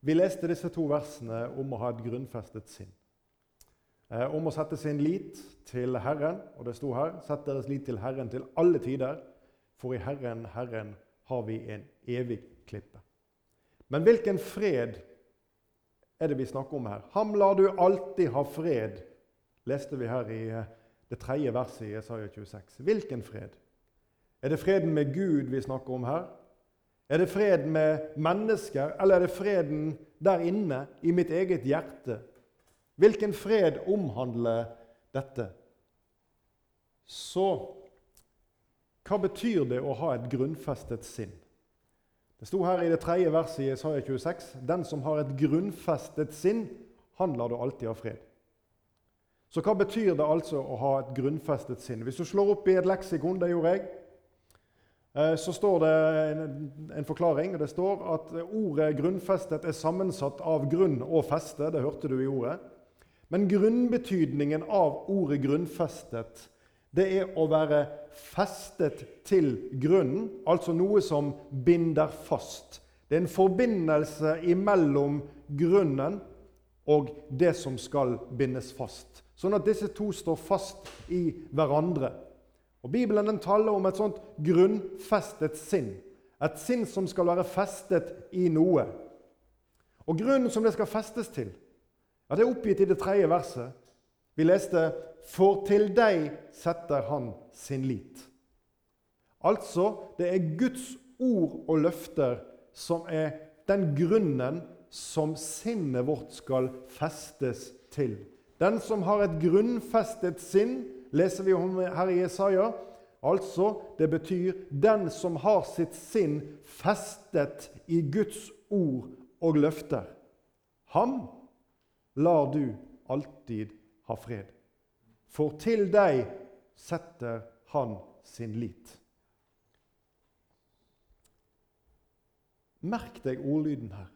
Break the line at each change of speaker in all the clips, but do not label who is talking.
Vi leste disse to versene om å ha et grunnfestet sinn. Eh, om å sette sin lit til Herren, og det sto her 'Sett deres lit til Herren til alle tider', for i Herren, Herren, har vi en evig klippe. Men hvilken fred er det vi snakker om her? Ham lar du alltid ha fred, leste vi her i eh, det tredje verset i Isaiah 26. Hvilken fred? Er det freden med Gud vi snakker om her? Er det fred med mennesker, eller er det freden der inne, i mitt eget hjerte? Hvilken fred omhandler dette? Så hva betyr det å ha et grunnfestet sinn? Det sto her i det tredje verset i Isaiah 26.: Den som har et grunnfestet sinn, han lar du alltid ha fred. Så hva betyr det altså å ha et grunnfestet sinn? Hvis du slår opp i et leksikon, det gjorde jeg, så står det en, en forklaring. Det står at ordet 'grunnfestet' er sammensatt av grunn og feste. Det hørte du i ordet. Men grunnbetydningen av ordet 'grunnfestet' det er å være festet til grunnen, altså noe som binder fast. Det er en forbindelse imellom grunnen og det som skal bindes fast. Sånn at disse to står fast i hverandre. Og Bibelen den taler om et sånt grunnfestet sinn. Et sinn som skal være festet i noe. Og Grunnen som det skal festes til, ja, det er oppgitt i det tredje verset. Vi leste for til deg setter han sin lit. Altså, det er Guds ord og løfter som er den grunnen som sinnet vårt skal festes til. Den som har et grunnfestet sinn, leser vi om her i Jesaja. Altså, det betyr den som har sitt sinn festet i Guds ord og løfter. Ham lar du alltid ha fred for til deg setter han sin lit. Merk deg ordlyden her.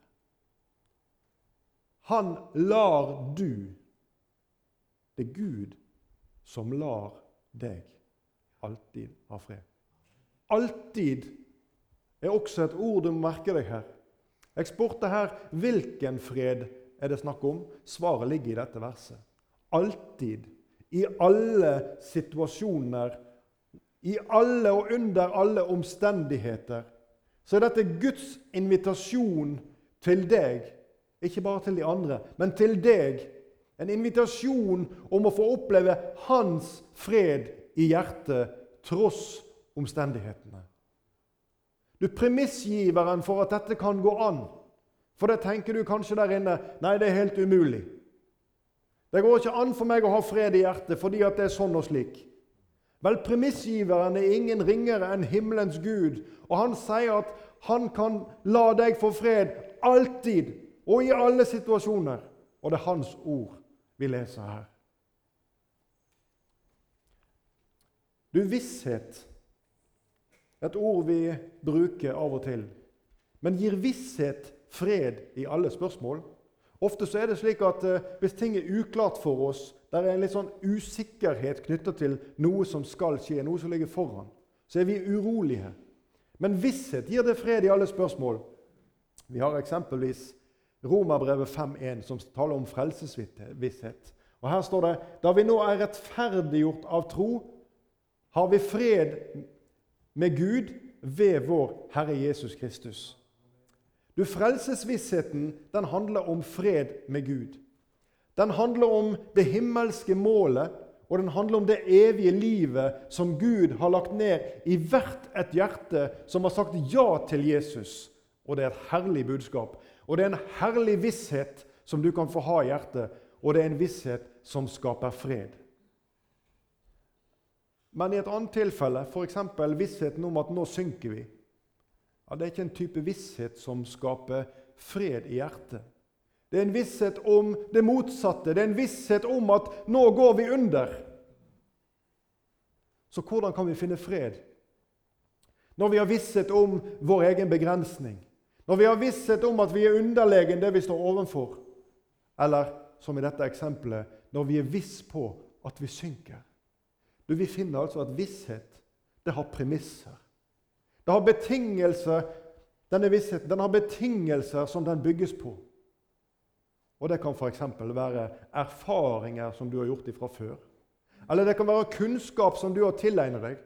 Han lar du. Det er Gud som lar deg alltid ha fred. Alltid er også et ord du må merke deg her. Jeg spurte her hvilken fred er det snakk om. Svaret ligger i dette verset. Alltid i alle situasjoner, i alle og under alle omstendigheter, så er dette Guds invitasjon til deg. Ikke bare til de andre, men til deg. En invitasjon om å få oppleve hans fred i hjertet tross omstendighetene. Du premissgiveren for at dette kan gå an. For det tenker du kanskje der inne nei, det er helt umulig. Det går ikke an for meg å ha fred i hjertet fordi at det er sånn og slik. Vel, premissgiveren er ingen ringere enn himmelens Gud, og han sier at han kan la deg få fred alltid og i alle situasjoner. Og det er hans ord vi leser her. Du, visshet et ord vi bruker av og til. Men gir visshet fred i alle spørsmål? Ofte så er det slik at eh, hvis ting er uklart for oss, der er en litt sånn usikkerhet knytta til noe som skal skje, noe som ligger foran, så er vi urolige. Men visshet gir det fred i alle spørsmål. Vi har eksempelvis Romerbrevet 5.1, som taler om frelsesvisshet. Og Her står det da vi nå er rettferdiggjort av tro, har vi fred med Gud ved vår Herre Jesus Kristus. Du, Frelsesvissheten den handler om fred med Gud. Den handler om det himmelske målet, og den handler om det evige livet som Gud har lagt ned i hvert et hjerte som har sagt ja til Jesus. Og det er et herlig budskap. Og det er en herlig visshet som du kan få ha i hjertet, og det er en visshet som skaper fred. Men i et annet tilfelle, f.eks. vissheten om at nå synker vi, ja, det er ikke en type visshet som skaper fred i hjertet. Det er en visshet om det motsatte. Det er en visshet om at 'nå går vi under'. Så hvordan kan vi finne fred? Når vi har visshet om vår egen begrensning. Når vi har visshet om at vi er underlegen det vi står overfor. Eller som i dette eksempelet når vi er viss på at vi synker. Du, Vi finner altså at visshet det har premisser. Det har betingelser, Denne vissheten den har betingelser som den bygges på. Og det kan f.eks. være erfaringer som du har gjort ifra før. Eller det kan være kunnskap som du har tilegnet deg.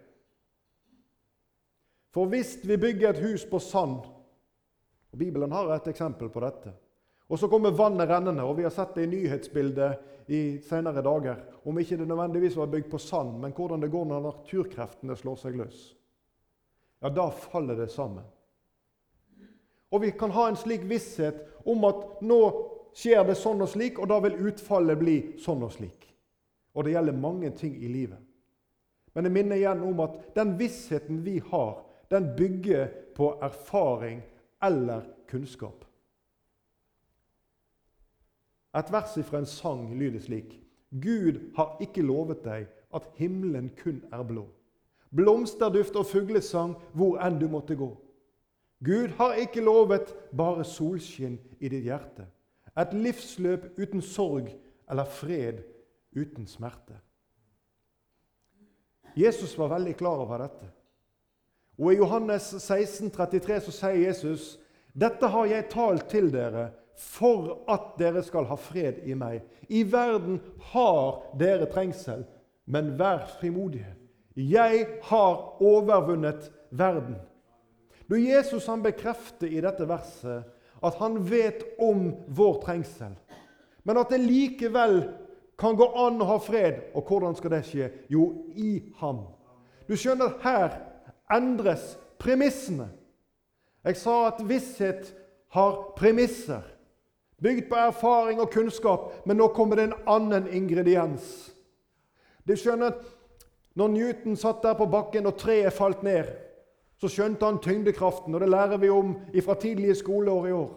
For hvis vi bygger et hus på sand og Bibelen har et eksempel på dette. Og så kommer vannet rennende, og vi har sett det i nyhetsbildet i senere dager. Om ikke det nødvendigvis var bygd på sand, men hvordan det går når naturkreftene slår seg løs. Ja, da faller det sammen. Og vi kan ha en slik visshet om at nå skjer det sånn og slik, og da vil utfallet bli sånn og slik. Og det gjelder mange ting i livet. Men jeg minner igjen om at den vissheten vi har, den bygger på erfaring eller kunnskap. Et vers fra en sang lyder slik.: Gud har ikke lovet deg at himmelen kun er blå. Blomsterduft og fuglesang hvor enn du måtte gå. Gud har ikke lovet bare solskinn i ditt hjerte. Et livsløp uten sorg eller fred uten smerte. Jesus var veldig klar over dette. Og I Johannes 16, 33 så sier Jesus dette har jeg talt til dere for at dere skal ha fred i meg. I verden har dere trengsel, men vær frimodige. Jeg har overvunnet verden. Når Jesus han bekrefter i dette verset at han vet om vår trengsel, men at det likevel kan gå an å ha fred. Og hvordan skal det skje? Jo, i ham. Du skjønner, her endres premissene. Jeg sa at visshet har premisser, bygd på erfaring og kunnskap, men nå kommer det en annen ingrediens. Du skjønner, når Newton satt der på bakken og treet falt ned, så skjønte han tyngdekraften, og det lærer vi om fra tidlige skoleår i år.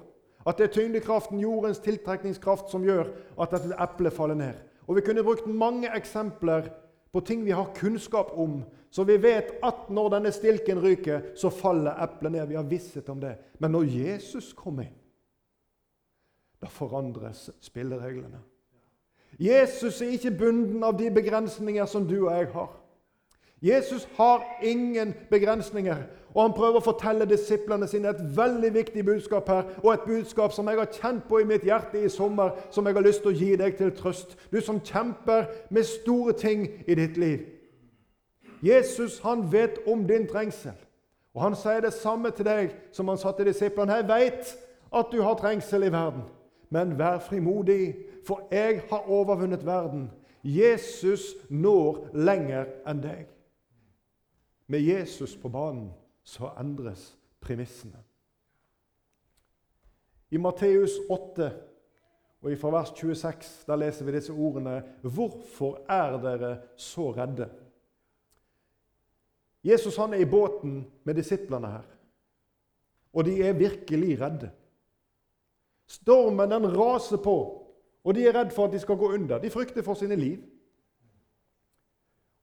At det er tyngdekraften, jordens tiltrekningskraft, som gjør at et eple faller ned. Og Vi kunne brukt mange eksempler på ting vi har kunnskap om, så vi vet at når denne stilken ryker, så faller eplet ned. Vi har visshet om det. Men når Jesus kommer inn, da forandres spillereglene. Jesus er ikke bunden av de begrensninger som du og jeg har. Jesus har ingen begrensninger. Og Han prøver å fortelle disiplene sine et veldig viktig budskap her, og et budskap som jeg har kjent på i mitt hjerte i sommer, som jeg har lyst til å gi deg til trøst. Du som kjemper med store ting i ditt liv. Jesus han vet om din trengsel. Og Han sier det samme til deg som han sa til disiplene. Jeg vet at du har trengsel i verden, men vær frimodig, for jeg har overvunnet verden. Jesus når lenger enn deg. Med Jesus på banen så endres premissene. I Matteus 8 og fra vers 26 der leser vi disse ordene Hvorfor er dere så redde? Jesus han er i båten med disiplene her, og de er virkelig redde. Stormen den raser på, og de er redd for at de skal gå under. De frykter for sine liv.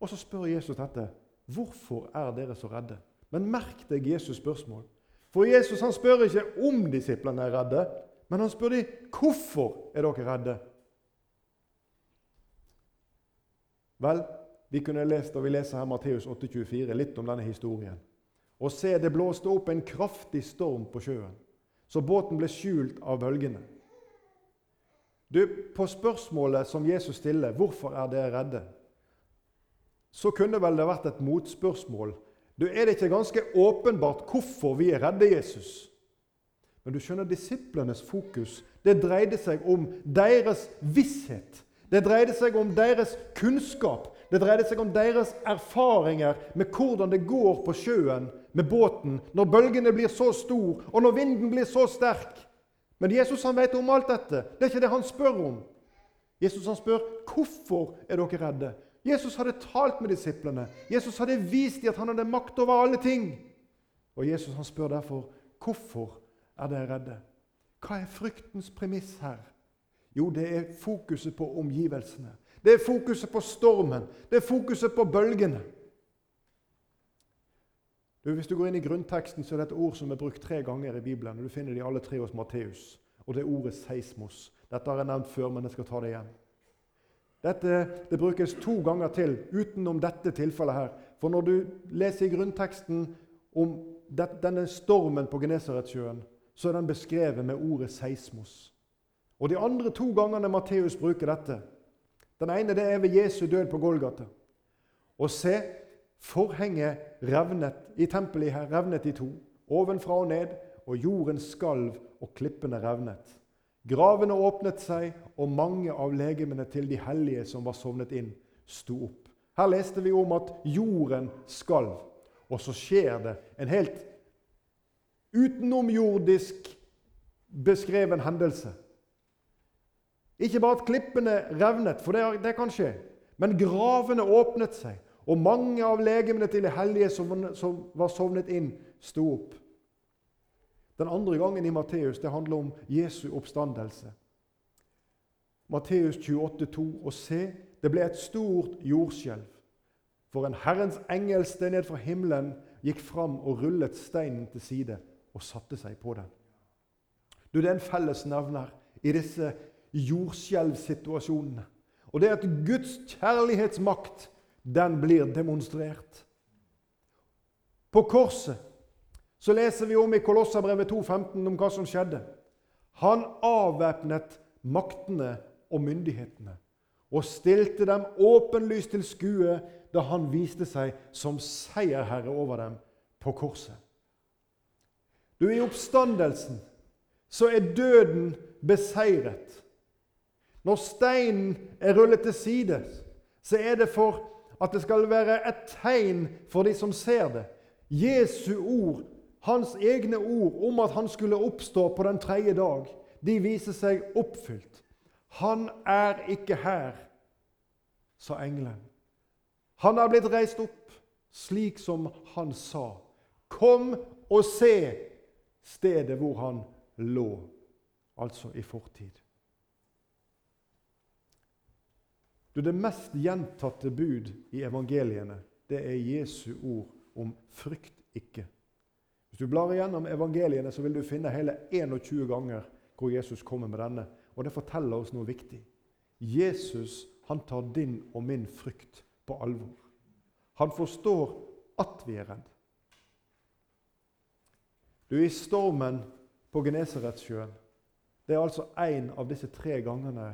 Og så spør Jesus dette. Hvorfor er dere så redde? Men merk deg Jesus' spørsmål. For Jesus han spør ikke om disiplene er redde, men han spør dem hvorfor er dere redde. Vel, vi kunne lest, og vi leser her Matteus 8,24, litt om denne historien. Og se, det blåste opp en kraftig storm på sjøen, så båten ble skjult av bølgene. Du, På spørsmålet som Jesus stiller, 'Hvorfor er dere redde?' Så kunne vel det vært et motspørsmål. Du, Er det ikke ganske åpenbart hvorfor vi er redde Jesus? Men du skjønner, disiplenes fokus det dreide seg om deres visshet. Det dreide seg om deres kunnskap. Det dreide seg om deres erfaringer med hvordan det går på sjøen med båten når bølgene blir så store, og når vinden blir så sterk. Men Jesus han vet om alt dette. Det er ikke det han spør om. Jesus han spør hvorfor er dere redde. Jesus hadde talt med disiplene. Jesus hadde vist dem at han hadde makt over alle ting. Og Jesus han spør derfor hvorfor er dere redde. Hva er fryktens premiss her? Jo, det er fokuset på omgivelsene. Det er fokuset på stormen. Det er fokuset på bølgene. Du, hvis du går inn i grunnteksten, så er det et ord som er brukt tre ganger i Bibelen. Du finner de alle tre hos Matteus. Og det er ordet seismos. Dette har jeg nevnt før, men jeg skal ta det igjen. Dette det brukes to ganger til utenom dette tilfellet her. For når du leser i grunnteksten om denne stormen på Genesaretsjøen, så er den beskrevet med ordet seismos. Og De andre to gangene Matteus bruker dette Den ene det er ved Jesu død på Golgata. Og se, forhenget revnet i tempelet her revnet i to, ovenfra og ned, og jorden skalv, og klippene revnet. Gravene åpnet seg, og mange av legemene til de hellige som var sovnet inn, sto opp. Her leste vi om at jorden skalv. Og så skjer det en helt utenomjordisk beskreven hendelse. Ikke bare at klippene revnet, for det, det kan skje, men gravene åpnet seg, og mange av legemene til de hellige som, som var sovnet inn, sto opp. Den andre gangen i Matteus det handler om Jesu oppstandelse. Matteus 28, 28,2.: Og se, det ble et stort jordskjelv. For en Herrens engel steg ned fra himmelen, gikk fram og rullet steinen til side og satte seg på den. Du, Det er en fellesnevner i disse jordskjelvsituasjonene. Og det er at Guds kjærlighetsmakt den blir demonstrert. På korset så leser vi om i Kolossabrevet 2,15 om hva som skjedde. Han avvæpnet maktene og myndighetene og stilte dem åpenlyst til skue da han viste seg som seierherre over dem på korset. Du, I oppstandelsen så er døden beseiret. Når steinen er rullet til side, så er det for at det skal være et tegn for de som ser det. Jesu ord, hans egne ord om at han skulle oppstå på den tredje dag, de viser seg oppfylt. Han er ikke her, sa engelen. Han er blitt reist opp, slik som han sa. Kom og se stedet hvor han lå, altså i fortid. Du, Det mest gjentatte bud i evangeliene det er Jesu ord om 'frykt ikke'. Hvis du blar igjennom evangeliene, så vil du finne hele 21 ganger hvor Jesus kommer med denne. Og det forteller oss noe viktig. Jesus han tar din og min frykt på alvor. Han forstår at vi er redd. Du, I stormen på Genesaretsjøen det er altså én av disse tre gangene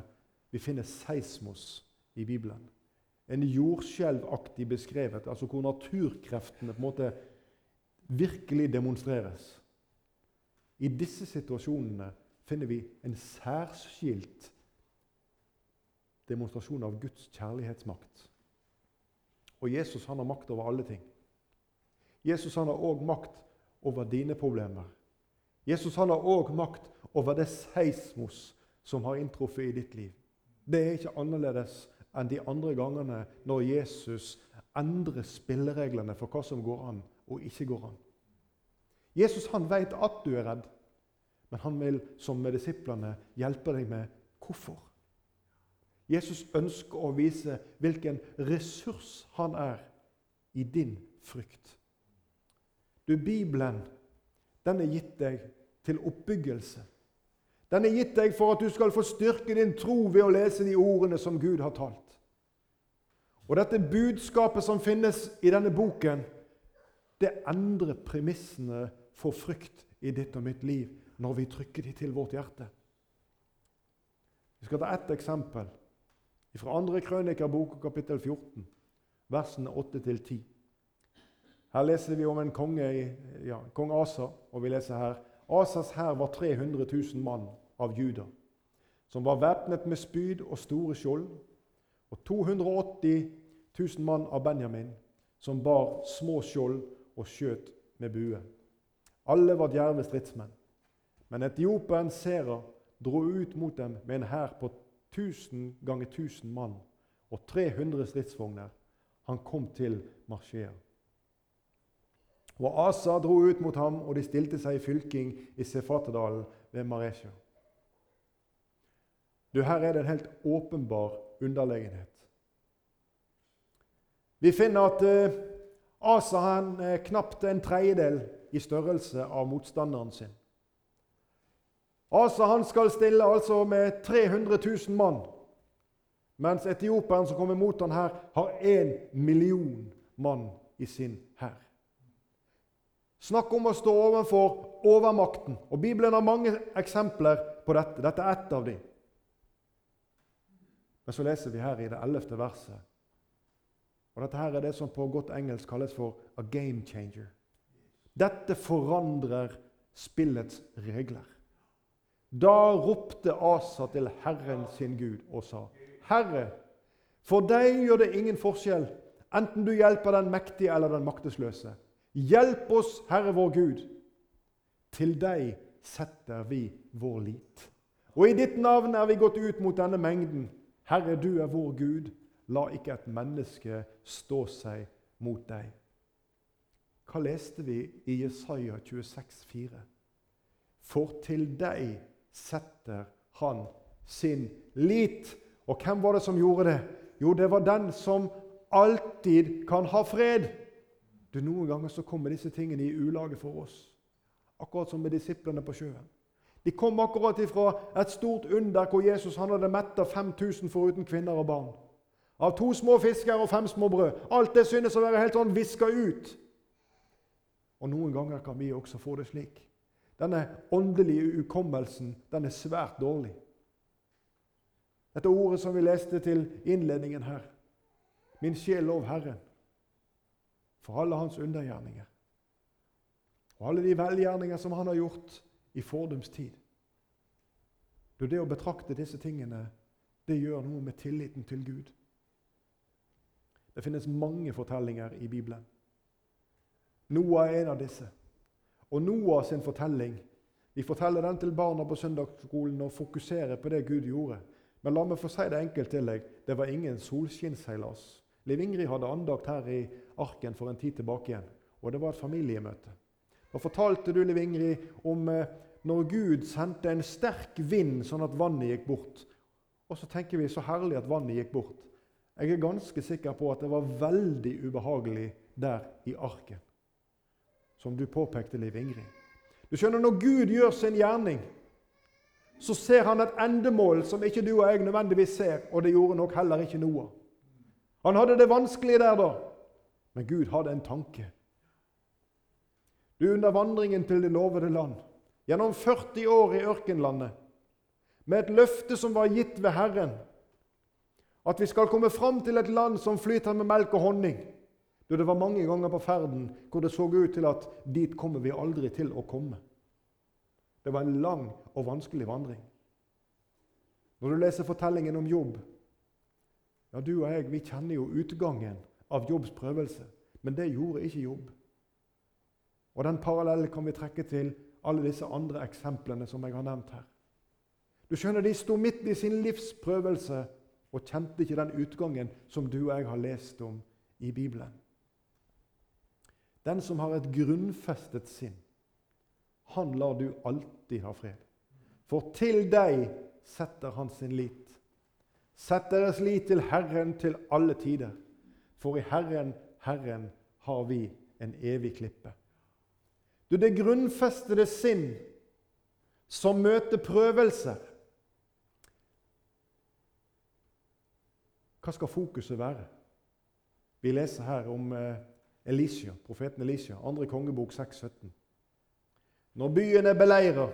vi finner seismos i Bibelen. En jordskjelvaktig beskrevet, altså hvor naturkreftene på en måte virkelig demonstreres. I disse situasjonene finner vi en særskilt demonstrasjon av Guds kjærlighetsmakt. Og Jesus han har makt over alle ting. Jesus han har òg makt over dine problemer. Jesus han har òg makt over det seismos som har inntruffet i ditt liv. Det er ikke annerledes enn de andre gangene når Jesus endrer spillereglene for hva som går an og ikke går an. Jesus han vet at du er redd, men han vil, som med disiplene, hjelpe deg med hvorfor. Jesus ønsker å vise hvilken ressurs han er i din frykt. Du, Bibelen den er gitt deg til oppbyggelse. Den er gitt deg for at du skal få styrke din tro ved å lese de ordene som Gud har talt. Og dette budskapet som finnes i denne boken, det endrer premissene for frykt i ditt og mitt liv når vi trykker de til vårt hjerte. Vi skal ta ett eksempel fra 2. Krønikerbok, kapittel 14, versene 8-10. Her leser vi om en konge, ja, kong Asa, og vi leser her Asas hær var 300 000 mann av Juda, som var væpnet med spyd og store skjold, og 280 000 mann av Benjamin, som bar små skjold og skjøt med bue. Alle var djerve stridsmenn. Men etioperen Sera dro ut mot dem med en hær på 1000 ganger 1000 mann og 300 stridsvogner. Han kom til Marsjea. Og Asa dro ut mot ham, og de stilte seg i fylking i Sefatadalen ved Maresja. Du, Her er det en helt åpenbar underlegenhet. Vi finner at uh, Asa han er knapt en tredjedel i størrelse av motstanderen sin. Asa han skal stille altså med 300 000 mann, mens etioperen som kommer mot han her, har én million mann i sin hær. Snakk om å stå overfor overmakten. Og Bibelen har mange eksempler på dette. Dette er ett av dem. Men så leser vi her i det ellevte verset. Og Dette her er det som på godt engelsk kalles for a game changer. Dette forandrer spillets regler. Da ropte Asa til Herren sin Gud og sa, Herre, for deg gjør det ingen forskjell, enten du hjelper den mektige eller den maktesløse. Hjelp oss, Herre vår Gud. Til deg setter vi vår lit. Og i ditt navn er vi gått ut mot denne mengden. Herre, du er vår Gud. La ikke et menneske stå seg mot deg. Hva leste vi i Jesaja 26, 26,4? For til deg setter han sin lit. Og hvem var det som gjorde det? Jo, det var den som alltid kan ha fred. Du, Noen ganger så kommer disse tingene i ulage for oss. Akkurat som med disiplene på sjøen. De kom akkurat ifra et stort under hvor Jesus han hadde metta 5000 foruten kvinner og barn. Av to små fisker og fem små brød. Alt det synes å være helt sånn viska ut. Og noen ganger kan vi også få det slik. Denne åndelige ukommelsen den er svært dårlig. Dette ordet som vi leste til innledningen her. Min sjel lov Herren for alle hans undergjerninger. Og alle de velgjerninger som han har gjort i fordums tid. Det å betrakte disse tingene, det gjør noe med tilliten til Gud. Det finnes mange fortellinger i Bibelen. Noah er en av disse. Og Noah sin fortelling Vi forteller den til barna på søndagsskolen og fokuserer på det Gud gjorde. Men la meg få si det enkelt til deg. Det var ingen solskinnsseilas. Liv Ingrid hadde andakt her i Arken for en tid tilbake igjen. Og det var et familiemøte. Da fortalte du Liv Ingrid, om eh, når Gud sendte en sterk vind sånn at vannet gikk bort. Og så tenker vi så herlig at vannet gikk bort. Jeg er ganske sikker på at det var veldig ubehagelig der i arken. Som du påpekte, Liv Ingrid. Du skjønner, Når Gud gjør sin gjerning, så ser han et endemål som ikke du og jeg nødvendigvis ser, og det gjorde nok heller ikke Noah. Han hadde det vanskelig der da, men Gud hadde en tanke. Du, under vandringen til det lovede land, gjennom 40 år i ørkenlandet, med et løfte som var gitt ved Herren, at vi skal komme fram til et land som flyter med melk og honning. Du, det var mange ganger på ferden hvor det så ut til at dit kommer vi aldri til å komme. Det var en lang og vanskelig vandring. Når du leser fortellingen om Jobb ja, Du og jeg vi kjenner jo utgangen av Jobbs prøvelse, men det gjorde ikke Jobb. Og Den parallellen kan vi trekke til alle disse andre eksemplene som jeg har nevnt her. Du skjønner, De sto midt i sin livsprøvelse og kjente ikke den utgangen som du og jeg har lest om i Bibelen. Den som har et grunnfestet sinn, han lar du alltid ha fred. For til deg setter han sin lit. Sett deres lit til Herren til alle tider, for i Herren, Herren, har vi en evig klippe. Du, det grunnfestede sinn som møter prøvelser. Hva skal fokuset være? Vi leser her om eh, Elisha, profeten Elisha, andre kongebok 6,17. Når byen er beleira,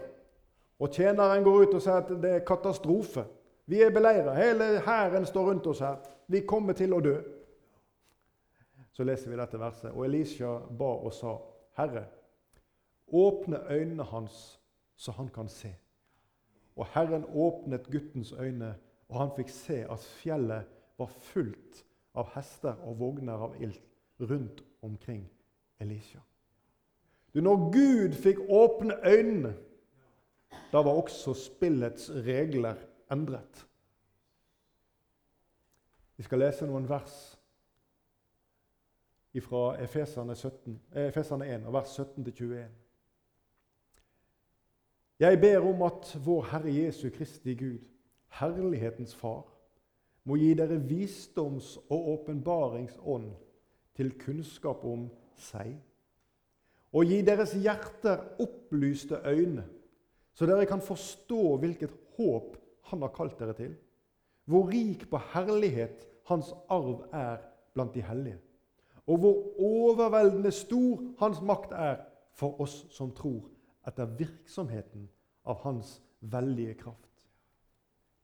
og tjeneren går ut og sier at det er katastrofe Vi er beleira, hele hæren står rundt oss her. Vi kommer til å dø. Så leser vi dette verset. Og Elisha ba og sa, Herre, åpne øynene hans, så han kan se. Og Herren åpnet guttens øyne, og han fikk se at fjellet var fullt av hester og vogner av ild rundt omkring Elisha. Du, når Gud fikk åpne øynene, da var også spillets regler endret. Vi skal lese noen vers fra Efeserne, 17, eh, Efeserne 1, vers 17-21. Jeg ber om at vår Herre Jesu Kristi Gud, herlighetens Far, må gi dere visdoms- og åpenbaringsånd til kunnskap om seg, og gi deres hjerter opplyste øyne, så dere kan forstå hvilket håp Han har kalt dere til, hvor rik på herlighet Hans arv er blant de hellige, og hvor overveldende stor Hans makt er for oss som tror etter virksomheten av Hans veldige kraft.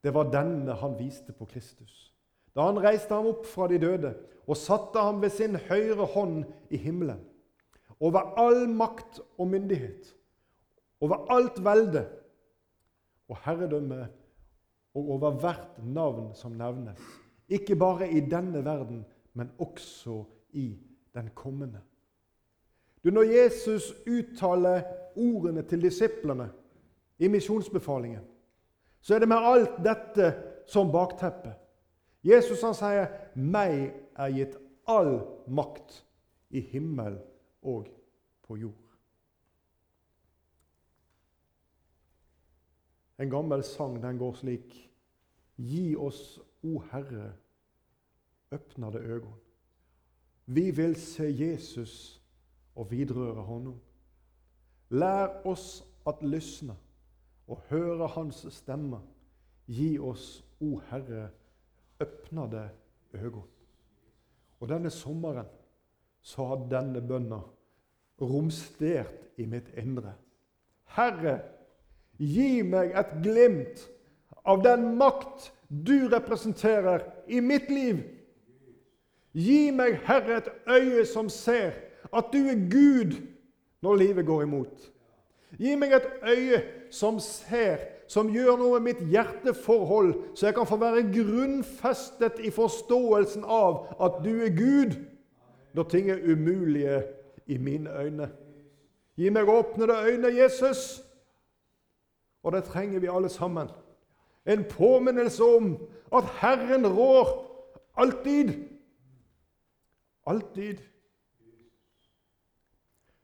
det var denne han viste på Kristus. Da han reiste ham opp fra de døde og satte ham ved sin høyre hånd i himmelen. Over all makt og myndighet, over alt velde og herredømme og over hvert navn som nevnes. Ikke bare i denne verden, men også i den kommende. Du, Når Jesus uttaler ordene til disiplene i misjonsbefalingen, så er det med alt dette som bakteppe. Jesus han sier, 'Meg er gitt all makt i himmel og på jord'. En gammel sang den går slik Gi oss, o Herre, öppna det. Vi vil se Jesus og vidrøre honom. Lær oss at lysne og høre Hans stemme. Gi oss, o Herre, öppnade øynene. Og denne sommeren så har denne bønna romstert i mitt indre. Herre, gi meg et glimt av den makt du representerer i mitt liv. Gi meg, Herre, et øye som ser at du er Gud når livet går imot. Gi meg et øye som ser, som gjør noe med mitt hjerteforhold, så jeg kan få være grunnfestet i forståelsen av at du er Gud når ting er umulige i mine øyne. Gi meg åpnede øyne, Jesus. Og det trenger vi alle sammen. En påminnelse om at Herren rår alltid. Alltid.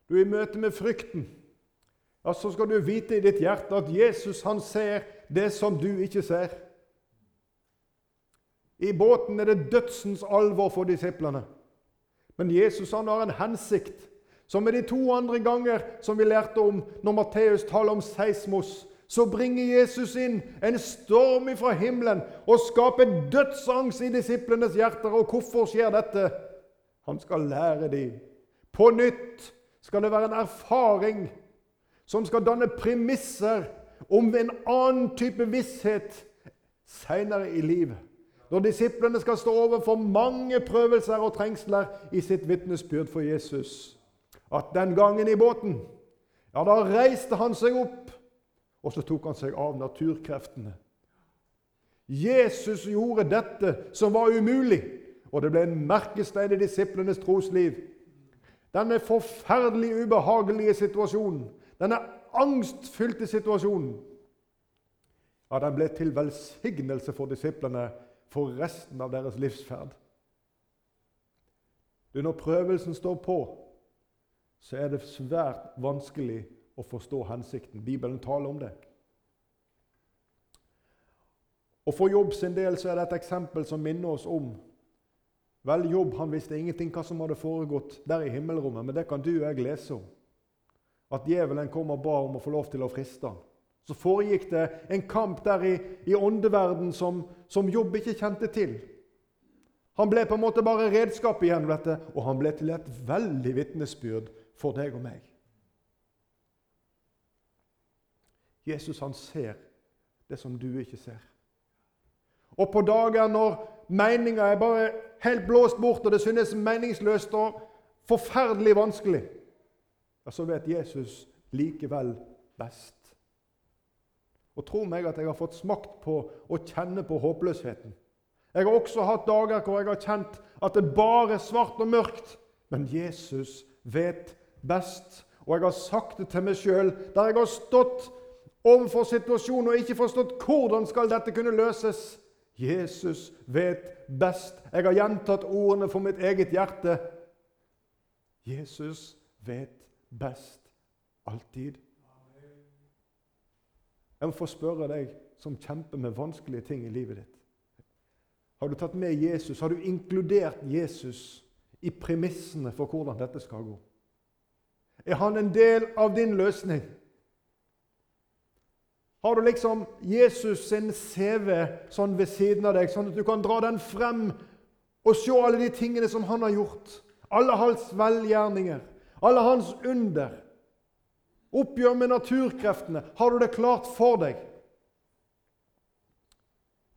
Du er i møte med frykten, ja, så skal du vite i ditt hjerte at Jesus han ser det som du ikke ser. I båten er det dødsens alvor for disiplene. Men Jesus han har en hensikt, som med de to andre ganger som vi lærte om når Matteus taler om seismos så bringer Jesus inn en storm fra himmelen og skaper dødsangst i disiplenes hjerter. Og hvorfor skjer dette? Han skal lære dem. På nytt skal det være en erfaring som skal danne premisser om en annen type visshet seinere i livet. Når disiplene skal stå overfor mange prøvelser og trengsler i sitt vitnesbyrd for Jesus. At den gangen i båten, ja, da reiste han seg opp og så tok han seg av naturkreftene. Jesus gjorde dette som var umulig, og det ble en merkestein i disiplenes trosliv. Denne forferdelig ubehagelige situasjonen, denne angstfylte situasjonen, ja, den ble til velsignelse for disiplene for resten av deres livsferd. Du, når prøvelsen står på, så er det svært vanskelig å forstå hensikten. Bibelen taler om det. Og For Jobb sin del så er det et eksempel som minner oss om Vel, Jobb han visste ingenting hva som hadde foregått der i himmelrommet, men det kan du og jeg lese om. At djevelen kom og ba om å få lov til å friste ham. Så foregikk det en kamp der i, i åndeverden som, som Jobb ikke kjente til. Han ble på en måte bare redskap igjen, dette, og han ble til et veldig vitnesbyrd for deg og meg. Jesus han ser det som du ikke ser. Og på dager når meninga er bare helt blåst bort, og det synes meningsløst og forferdelig vanskelig, ja, så vet Jesus likevel best. Og tro meg at jeg har fått smakt på å kjenne på håpløsheten. Jeg har også hatt dager hvor jeg har kjent at det bare er svart og mørkt. Men Jesus vet best. Og jeg har sagt det til meg sjøl der jeg har stått overfor situasjonen og ikke forstått hvordan skal dette kunne løses. Jesus vet best. Jeg har gjentatt ordene for mitt eget hjerte. Jesus vet best alltid. Jeg må få spørre deg som kjemper med vanskelige ting i livet ditt. Har du tatt med Jesus? Har du inkludert Jesus i premissene for hvordan dette skal gå? Er han en del av din løsning? Har du liksom Jesus sin CV sånn ved siden av deg, sånn at du kan dra den frem og se alle de tingene som han har gjort? Alle hans velgjerninger, alle hans under. Oppgjør med naturkreftene. Har du det klart for deg?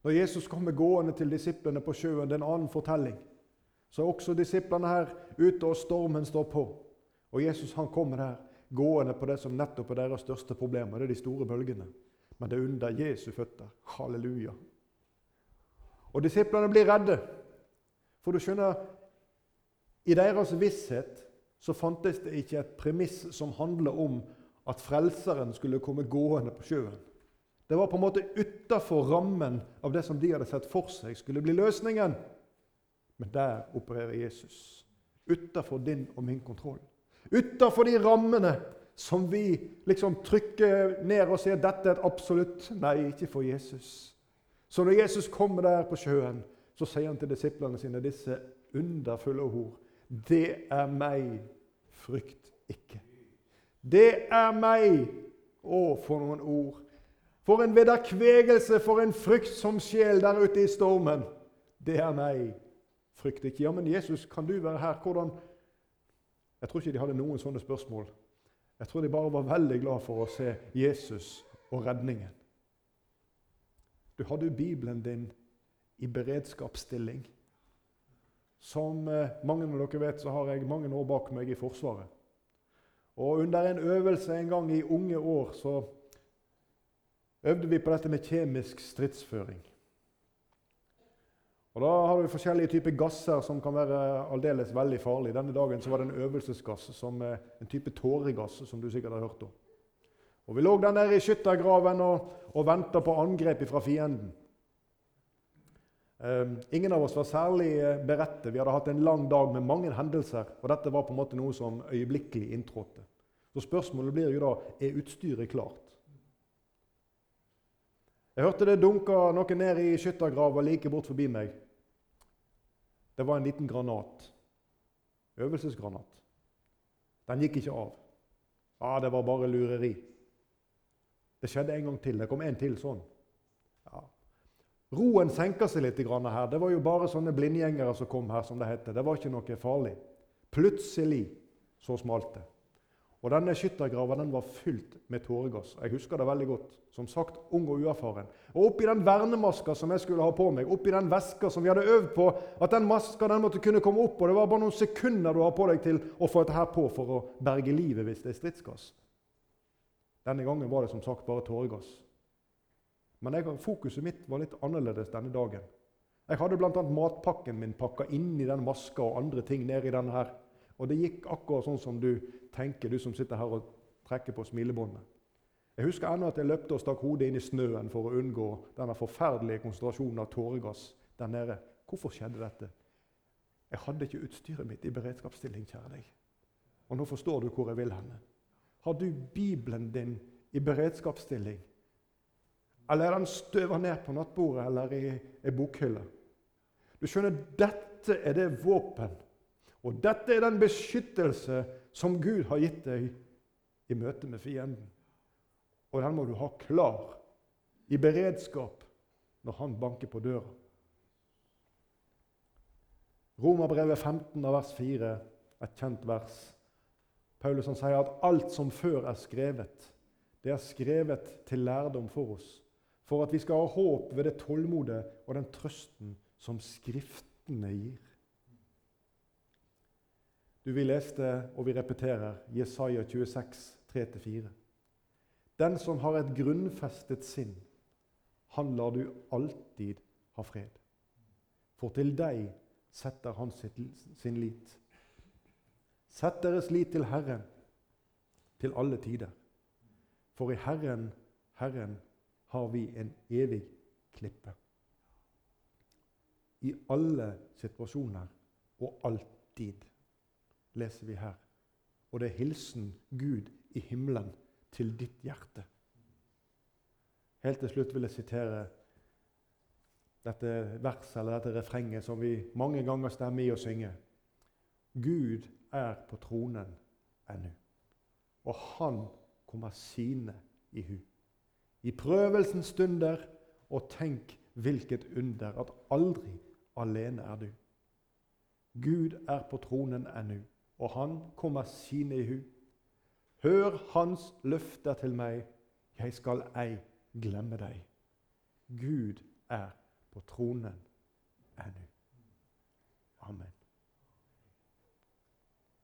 Når Jesus kommer gående til disiplene på sjøen, det er en annen fortelling. Så er også disiplene her ute, og stormen står på. Og Jesus han kommer der gående på det som nettopp er deres største problem, det er de store bølgene. Men det er under Jesu føtter. Halleluja. Og disiplene blir redde. For du skjønner, i deres visshet så fantes det ikke et premiss som handler om at Frelseren skulle komme gående på sjøen. Det var på en måte utafor rammen av det som de hadde sett for seg skulle bli løsningen. Men der opererer Jesus. Utafor din og min kontroll. Utafor de rammene som vi liksom trykker ned og sier dette er et absolutt nei, ikke for Jesus. Så når Jesus kommer der på sjøen, så sier han til disiplene sine disse underfulle ord. Det er meg, frykt ikke. Det er meg. Å, for noen ord. For en vederkvegelse, for en frykt som sjel der ute i stormen. Det er meg. Frykt ikke. Ja, men Jesus, kan du være her? Hvordan Jeg tror ikke de hadde noen sånne spørsmål. Jeg tror de bare var veldig glad for å se Jesus og redningen. Du hadde jo Bibelen din i beredskapsstilling. Som eh, mange av dere vet, så har jeg mange år bak meg i Forsvaret. Og Under en øvelse en gang i unge år så øvde vi på dette med kjemisk stridsføring. Og Da har vi forskjellige typer gasser som kan være aldeles veldig farlige. Denne dagen så var det en øvelsesgass, som en type tåregass, som du sikkert har hørt om. Og Vi lå der nede i skyttergraven og, og venta på angrep fra fienden. Um, ingen av oss var særlig eh, beredte. Vi hadde hatt en lang dag med mange hendelser. og Dette var på en måte noe som øyeblikkelig inntrådte. Så spørsmålet blir jo da er utstyret klart. Jeg hørte det dunka noe ned i skyttergrava like bort forbi meg. Det var en liten granat. Øvelsesgranat. Den gikk ikke av. Ja, det var bare lureri. Det skjedde en gang til. Det kom en til sånn. Roen senka seg litt her. Det var jo bare sånne blindgjengere som kom her. som Det heter. Det var ikke noe farlig. Plutselig så smalt det. Og denne skyttergrava den var fylt med tåregass. Jeg husker det veldig godt. Som sagt, ung og uerfaren. Og oppi den vernemaska som jeg skulle ha på meg, oppi den veska som vi hadde øvd på, at den maska den måtte kunne komme opp, og det var bare noen sekunder du har på deg til å få dette her på for å berge livet hvis det er stridsgass. Denne gangen var det som sagt bare tåregass. Men jeg, fokuset mitt var litt annerledes denne dagen. Jeg hadde bl.a. matpakken min pakka inni den maska og andre ting nedi denne her. Og det gikk akkurat sånn som du tenker, du som sitter her og trekker på smilebåndet. Jeg husker ennå at jeg løpte og stakk hodet inn i snøen for å unngå denne forferdelige konsentrasjonen av tåregass der nede. Hvorfor skjedde dette? Jeg hadde ikke utstyret mitt i beredskapsstilling, kjære deg. Og nå forstår du hvor jeg vil henne. Har du Bibelen din i beredskapsstilling? Eller er den støva ned på nattbordet eller i ei bokhylle? Du skjønner, dette er det våpen og dette er den beskyttelse som Gud har gitt deg i møte med fienden. Og den må du ha klar, i beredskap, når han banker på døra. Romerbrevet 15, vers 4, et kjent vers. Paulus sier at alt som før er skrevet, det er skrevet til lærdom for oss, for at vi skal ha håp ved det tålmodet og den trøsten som Skriftene gir. Du, Vi leste, og vi repeterer, Jesaja 26, 3-4. Den som har et grunnfestet sinn, han lar du alltid ha fred. For til deg setter han sin lit. Sett deres lit til Herren til alle tider. For i Herren, Herren, har vi en evig klippe. I alle situasjoner og alltid leser vi her. Og det er hilsen Gud i himmelen til ditt hjerte. Helt til slutt vil jeg sitere dette verset eller dette refrenget som vi mange ganger stemmer i å synge. Gud er på tronen ennå, og han kommer sine i hu i prøvelsens stunder, og tenk hvilket under at aldri alene er du. Gud er på tronen ennå, og han kommer sine i hu. Hør hans løfter til meg, jeg skal ei glemme deg. Gud er på tronen ennå. Amen.